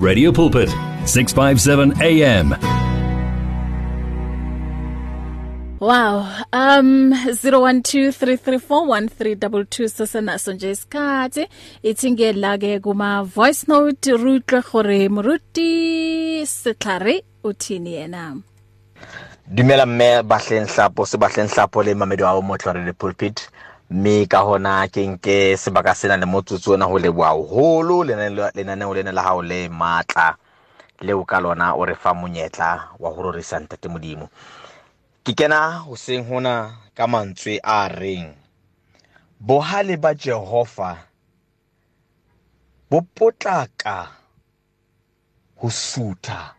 Radio Pulpit 657 AM Wow um 0123341322 sesenaso nje isikhathi. Ithi ngela ke kuma voice note rutle gore moruti setlhare uthini yena? Dumela mme bahleng hlapo se bahleng hlapo le mamedi wa motlhare le pulpit. Mme ka hona ke nke sebaka sena le motsotso ona ho leboha haholo lenaneo lena la hao le matla leo ka lona o re fa monyetla wa ho rorisa ntate modimo. Ke kena hoseng hona ka mantswe a reng? Bohale ba jehova bo potlaka ho sutha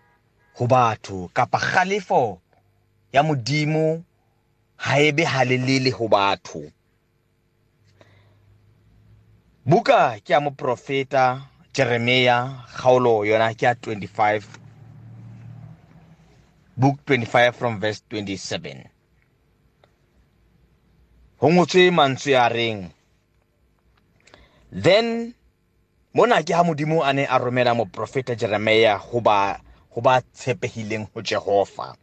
ho batho kapa kgalefo ya modimo ha ebe halelele ho batho. Buka ke ya moprofeta jeremia kgaolo yona ke ya 25 book 25 from verse 27 ho ngotswe mantswe a reng then mona ke ha modimo a ne a romela moprofeta jeremia ho ba ho ba tshepehileng ho jehova.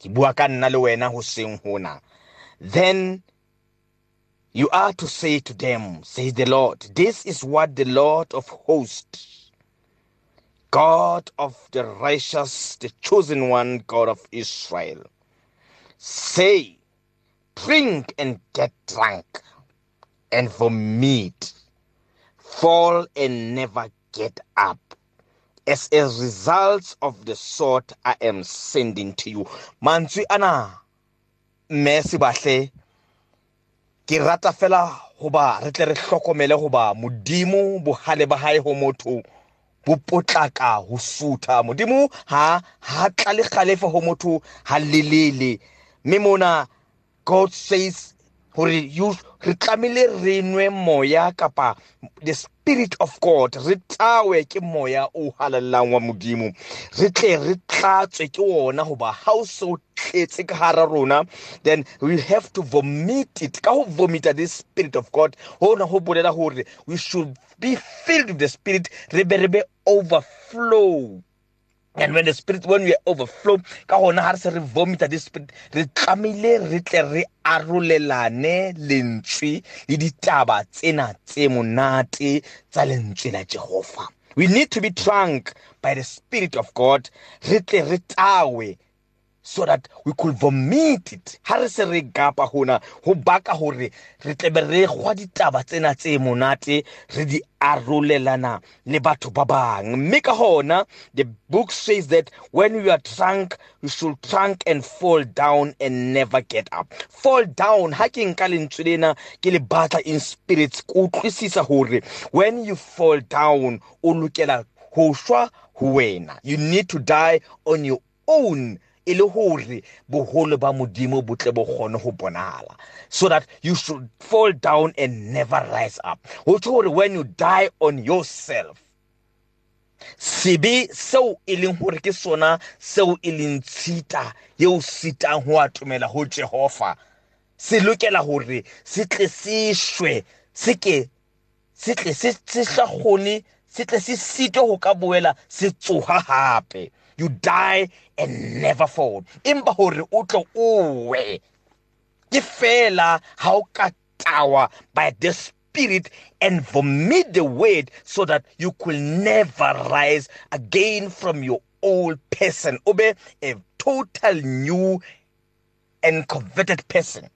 Ke bua ka nna le wena hoseng hona. Then You are to say to them, says the Lord, this is what the Lord of hosts, God of the righteous, the chosen one, God of Israel, say, drink and get drunk, and vomit, fall and never get up. As a result of the sort I am sending to you. Mantswe ana, mme bahle ke rata fela hoba re tle re hlokomele hoba modimo bohale ba hae ho motho bo potlaka ho sutha. Modimo ha ha tla le khalefa ho motho ha lelele. Mme mona god says hore you re tlamile re nwe moya kapa the spirit of god re tawe ke moya o halallang wa modimo. Re tle re tlatswe ke ona hoba ha o so tletse ka hara rona then we have to vomit it. Ka ho vomita this spirit of god hona ho bolela hore we should be filled with the spirit re be re be overflow. And when the spirit when we overflow ka gona ha re se re vomita this spirit re tlamile re tle re arolelane lentswe le ditaba tsena tse monate tsa lentswe la jehova. We need to be drunk by the spirit of god. Re tle re tawe so that we could vomit it. Ha re se re gapa hona ho baka hore re tlebe re gwa ditaba tsena tse monate re di arolelana le batho ba bang. Mme ka hona the book says that when we are drunk we should drunk and fall down and never get up. Fall down ha ke nka lentswe lena ke le batla in spirits ko utlwisisa hore when you fall down o lokela ho shwa ho wena. You need to die on your own e le hore boholo ba modimo bo tle bo kgone ho bonala so that you should fall down and never rise up. Ho tsho hore when you die on yourself sebe seo e leng hore ke sona seo e leng tshita yeo sitang ho atumela ho jehova se lokela hore se tle se shwe se ke se tle se hlagone se tle se sitwe ho ka boela se tsoha hape. You die and never fall empa hore o tlo o we. Ke fela ha o ka tawa by the spirit and vomit the word so that you could never rise again from your old person. Obe a total new and converted person.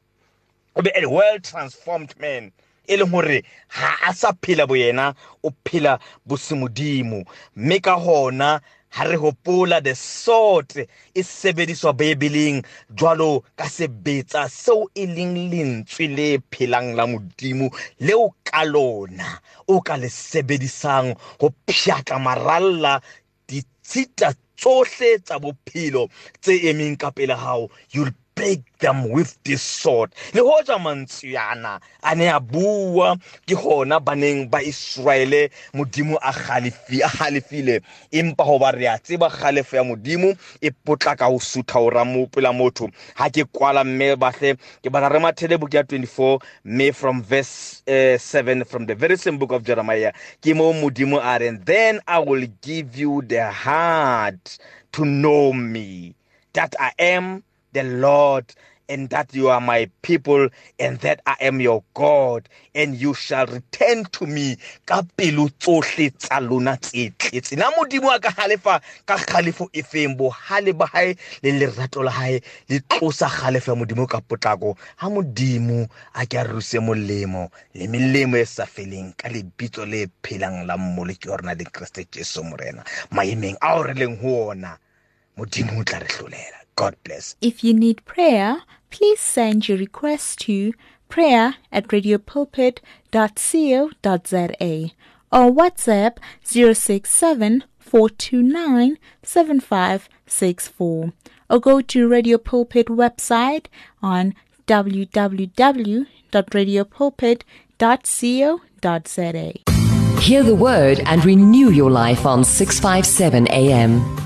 Obe a well transformed man. E leng hore ha a sa phela boyena o phela bosemodimo mme ka hona ha re hopola the sword e sebediswa bebeleng jwalo ka sebetsa seo e leng lentswe le phelang la modimo leo ka lona o ka le sebedisang ho pšhatla maralla ditshita tsohle tsa bophelo tse emeng ka pele hao. You'll break them with this sword. Le hoja mantsuyana a ne a bua ke hona baneng ba Israele modimo a halefile empa ho ba re a tseba khalefo ya modimo e potlaka ho sutha o ramu pela motho. Ha ke kwala mme bahle ke bana re mathele book ya 24 me from verse uh, 7 from the very same book of Jeremiah. Ke mo modimo a re then i will give you the heart to know me that i am the Lord and that you are my people and that I am your God and you shall return to me ka pelo tsohle tsa lona tse tletse. Na modimo a ka halefa ka khalefo e feng? Bo hale ba hae le lerato la hae le tlosa khalefo ya modimo ka potlako. Ha modimo a ke ruse molemo le melemo e sa feleng ka lebitso le phelang la mmole ke rona le Kriste Jesu morena. Maemeng a o re leng ho ona modimo o tla re hlolela. God bless. If you need prayer, please send your request to prayer at radiopulpit.co.za or WhatsApp 067 429 7564 or go to Radio Pulpit website on www.radiopulpit.co.za. Hear the word and renew your life on 657 AM.